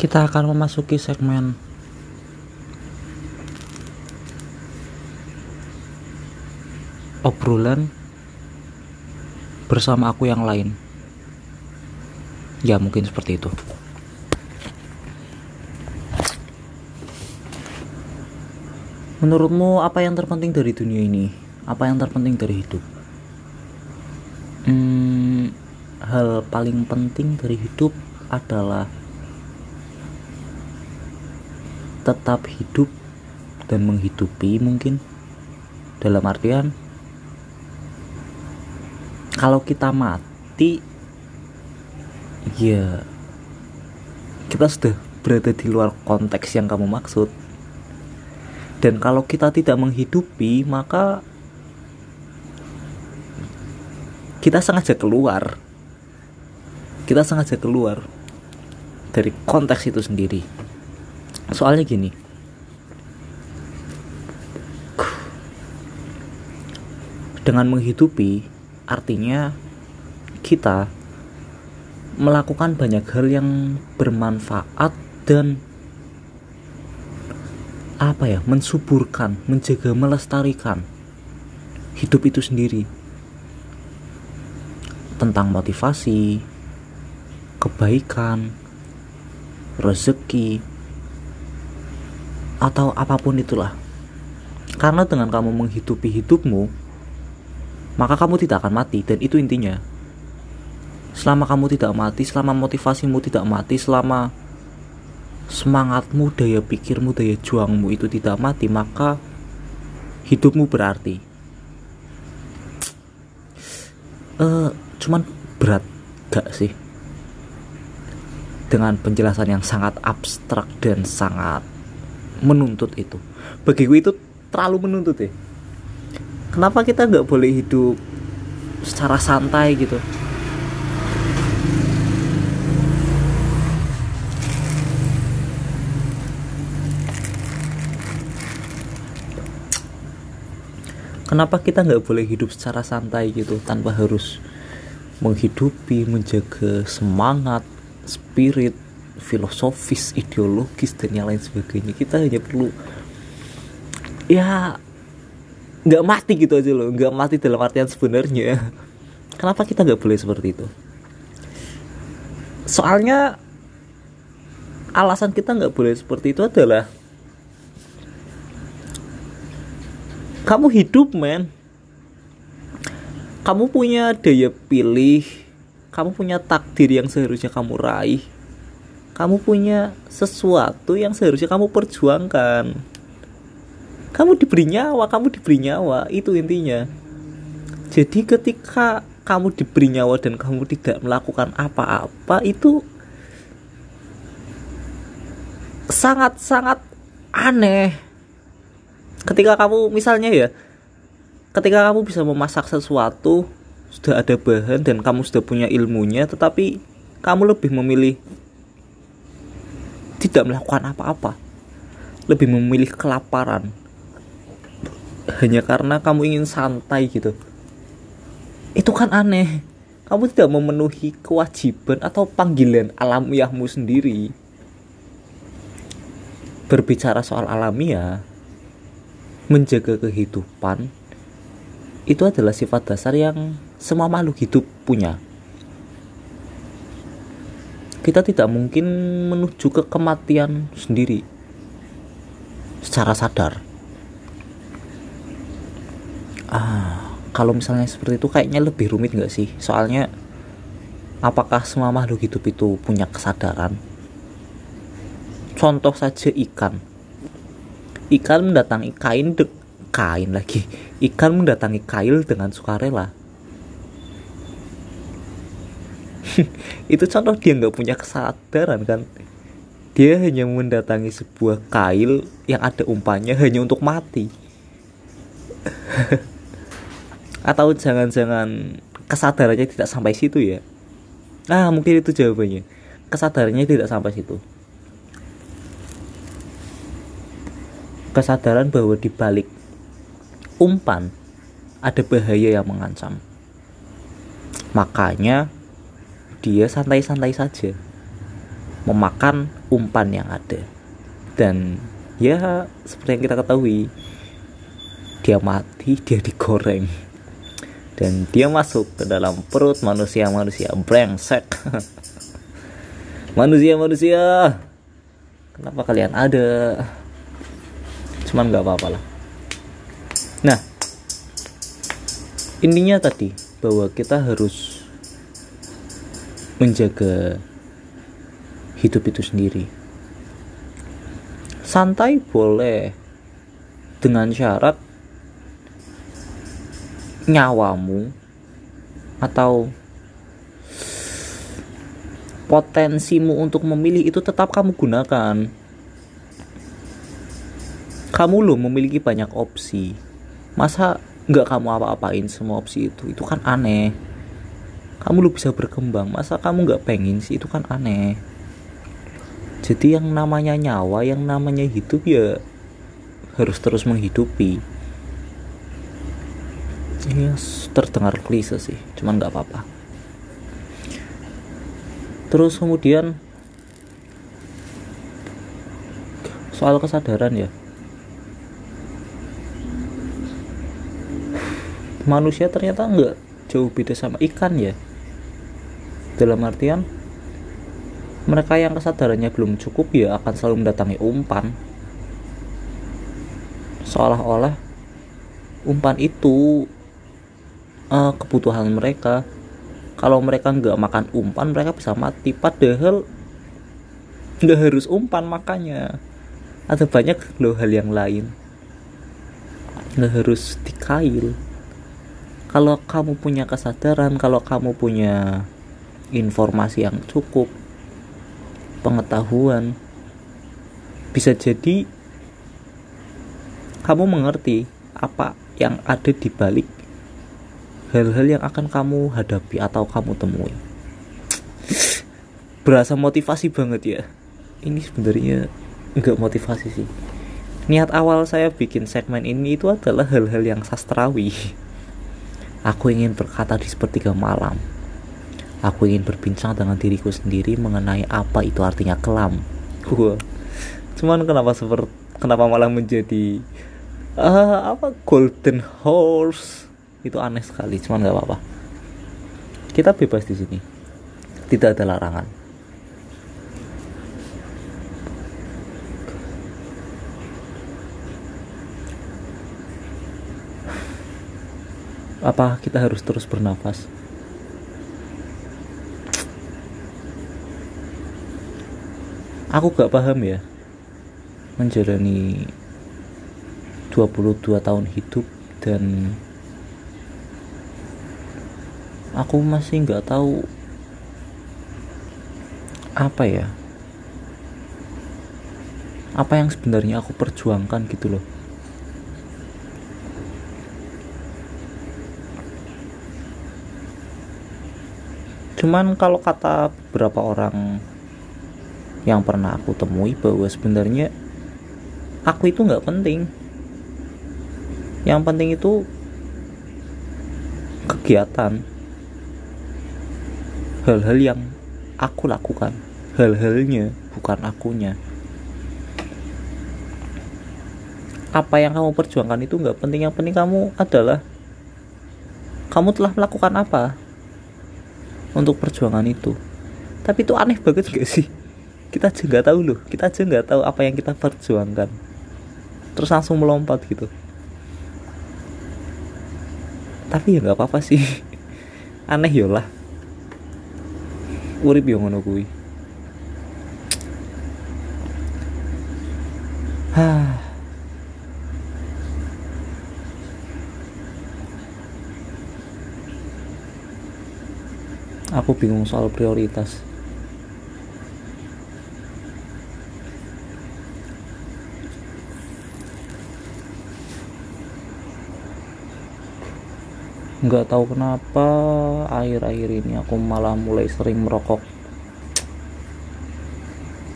kita akan memasuki segmen obrolan bersama aku yang lain. Ya, mungkin seperti itu. Menurutmu apa yang terpenting dari dunia ini? Apa yang terpenting dari hidup? Hmm, hal paling penting dari hidup adalah tetap hidup dan menghidupi mungkin. Dalam artian kalau kita mati ya kita sudah berada di luar konteks yang kamu maksud. Dan kalau kita tidak menghidupi maka kita sengaja keluar. Kita sengaja keluar dari konteks itu sendiri soalnya gini. Dengan menghidupi artinya kita melakukan banyak hal yang bermanfaat dan apa ya mensuburkan menjaga melestarikan hidup itu sendiri. Tentang motivasi kebaikan rezeki atau apa pun itulah. Karena dengan kamu menghidupi hidupmu maka kamu tidak akan mati dan itu intinya. Selama kamu tidak mati selama motivasimu tidak mati selama semangatmu daya pikirmu daya juangmu itu tidak mati maka hidupmu berarti. Uh, cuman berat gak sih? Dengan penjelasan yang sangat abstrak dan sangat menuntut itu. Bagiku itu terlalu menuntut ya. Kenapa kita nggak boleh hidup secara santai gitu? Kenapa kita nggak boleh hidup secara santai gitu tanpa harus menghidupi menjaga semangat spirit filosofis, ideologis dan yang lain sebagainya. Kita hanya perlu ya nggak mati gitu aja loh, nggak mati dalam artian sebenarnya. Kenapa kita nggak boleh seperti itu? Soalnya alasan kita nggak boleh seperti itu adalah kamu hidup men kamu punya daya pilih kamu punya takdir yang seharusnya kamu raih kamu punya sesuatu yang seharusnya kamu perjuangkan. Kamu diberi nyawa kamu diberi nyawa itu intinya. Jadi ketika kamu diberi nyawa dan kamu tidak melakukan apa-apa itu sangat-sangat aneh. Ketika kamu misalnya ya ketika kamu bisa memasak sesuatu sudah ada bahan dan kamu sudah punya ilmunya tetapi kamu lebih memilih tidak melakukan apa-apa. Lebih memilih kelaparan. Hanya karena kamu ingin santai gitu. Itu kan aneh. Kamu tidak memenuhi kewajiban atau panggilan alamiahmu sendiri. Berbicara soal alamiah menjaga kehidupan itu adalah sifat dasar yang semua makhluk hidup punya kita tidak mungkin menuju ke kematian sendiri. Secara sadar. Ah kalau misalnya seperti itu kayaknya lebih rumit nggak sih? Soalnya apakah semua makhluk hidup itu punya kesadaran? Contoh saja ikan. Ikan mendatangi kain de kain lagi. Ikan mendatangi kail dengan sukarela itu contoh dia nggak punya kesadaran kan? Dia hanya mendatangi sebuah kail yang ada umpannya hanya untuk mati. Atau jangan-jangan kesadarannya tidak sampai situ ya? Ah mungkin itu jawabannya. Kesadarannya tidak sampai situ. Kesadaran bahwa di balik umpan ada bahaya yang mengancam. Makanya dia santai-santai saja. Memakan umpan yang ada. Dan ya seperti yang kita ketahui dia mati dia digoreng. Dan dia masuk ke dalam perut manusia-manusia. Brengsek. Manusia-manusia. Kenapa kalian ada? Cuman nggak apa-apa lah. Nah intinya tadi bahwa kita harus menjaga hidup itu sendiri. Santai boleh dengan syarat nyawamu atau potensimu untuk memilih itu tetap kamu gunakan. Kamu loh memiliki banyak opsi. Masa nggak kamu apa-apain semua opsi itu? Itu kan aneh kamu lo bisa berkembang. Masa kamu nggak pengen sih? Itu kan aneh. Jadi yang namanya nyawa yang namanya hidup ya harus terus menghidupi. Ini terdengar klise sih cuman nggak apa-apa. Terus kemudian soal kesadaran ya. Manusia ternyata nggak jauh beda sama ikan ya dalam artian mereka yang kesadarannya belum cukup ya akan selalu mendatangi umpan. Seolah-olah umpan itu uh, kebutuhan mereka. Kalau mereka nggak makan umpan mereka bisa mati. Padahal nggak harus umpan makanya. Ada banyak loh hal yang lain. Nggak harus dikail. Kalau kamu punya kesadaran kalau kamu punya informasi yang cukup pengetahuan bisa jadi kamu mengerti apa yang ada di balik hal-hal yang akan kamu hadapi atau kamu temui. Berasa motivasi banget ya. Ini sebenarnya enggak motivasi sih. Niat awal saya bikin segmen ini itu adalah hal-hal yang sastrawi. Aku ingin berkata di sepertiga malam aku ingin berbincang dengan diriku sendiri mengenai apa itu artinya kelam. Wah. cuman kenapa seperti kenapa malah menjadi uh, apa golden horse? Itu aneh sekali cuman nggak apa-apa. Kita bebas di sini. Tidak ada larangan. Apa kita harus terus bernafas aku gak paham ya. Menjalani 22 tahun hidup dan aku masih nggak tahu apa ya. Apa yang sebenarnya aku perjuangkan gitu loh. Cuman kalau kata beberapa orang yang pernah aku temui bahwa sebenarnya aku itu nggak penting. Yang penting itu kegiatan. Hal-hal yang aku lakukan. Hal-halnya bukan akunya. Apa yang kamu perjuangkan itu nggak penting. Yang penting kamu adalah kamu telah melakukan apa untuk perjuangan itu. Tapi itu aneh banget gak sih kita aja nggak tahu loh. Kita aja nggak tahu apa yang kita perjuangkan. Terus langsung melompat gitu. Tapi ya nggak apa-apa sih. Aneh yolah urip yo ngono kuwi. Aku bingung soal prioritas. Nggak tahu kenapa akhir-akhir ini aku malah mulai sering merokok.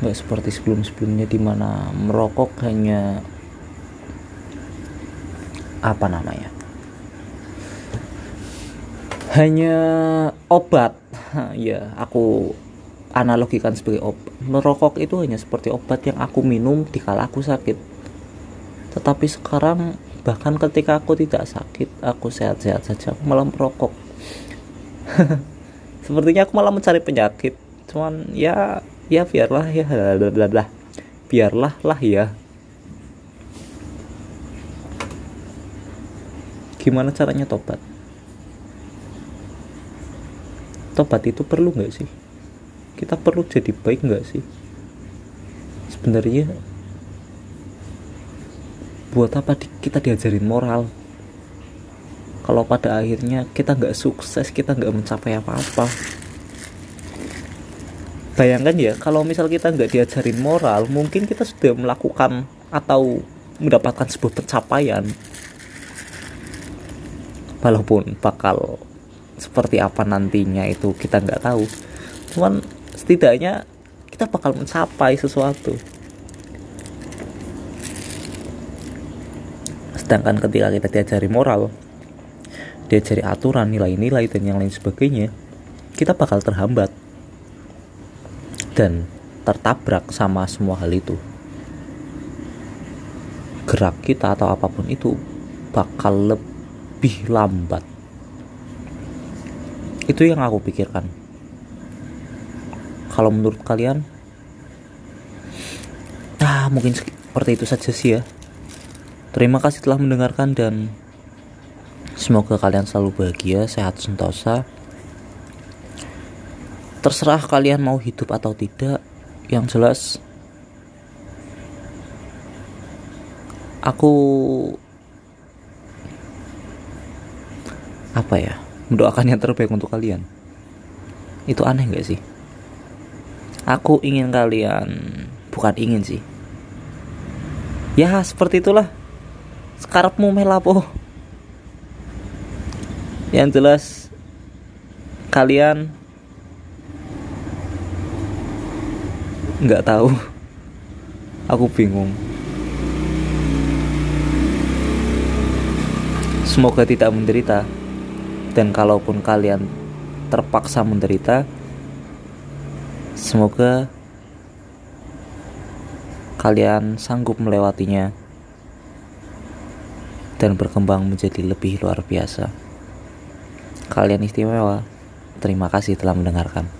Nggak seperti sebelum-sebelumnya di mana merokok hanya apa namanya? Hanya obat. Ya aku analogikan sebagai obat. Merokok itu hanya seperti obat yang aku minum di kala aku sakit. Tetapi sekarang bahkan ketika aku tidak sakit aku sehat-sehat saja aku malah merokok. Sepertinya aku malah mencari penyakit. Cuman ya ya biarlah ya bla bla bla biarlah lah ya. Gimana caranya tobat? Tobat itu perlu nggak sih? Kita perlu jadi baik nggak sih? Sebenarnya buat apa di, kita diajarin moral? Kalau pada akhirnya kita nggak sukses kita nggak mencapai apa-apa. Bayangkan ya kalau misal kita nggak diajarin moral mungkin kita sudah melakukan atau mendapatkan sebuah pencapaian. Walaupun bakal seperti apa nantinya itu kita nggak tahu. Cuman setidaknya kita bakal mencapai sesuatu sedangkan ketika kita diajari moral diajari aturan nilai-nilai dan yang lain sebagainya kita bakal terhambat dan tertabrak sama semua hal itu. Gerak kita atau apa pun itu bakal lebih lambat. Itu yang aku pikirkan. Kalau menurut kalian nah mungkin seperti itu saja sih ya terima kasih telah mendengarkan dan semoga kalian selalu bahagia sehat sentosa. Terserah kalian mau hidup atau tidak yang jelas aku apa ya mendoakan yang terbaik untuk kalian. Itu aneh gak sih? Aku ingin kalian bukan ingin sih. Ya seperti itulah sekarapmu melapo yang jelas kalian nggak tahu. Aku bingung. Semoga tidak menderita. Dan kalaupun kalian terpaksa menderita semoga kalian sanggup melewatinya dan berkembang menjadi lebih luar biasa. Kalian istimewa. Terima kasih telah mendengarkan.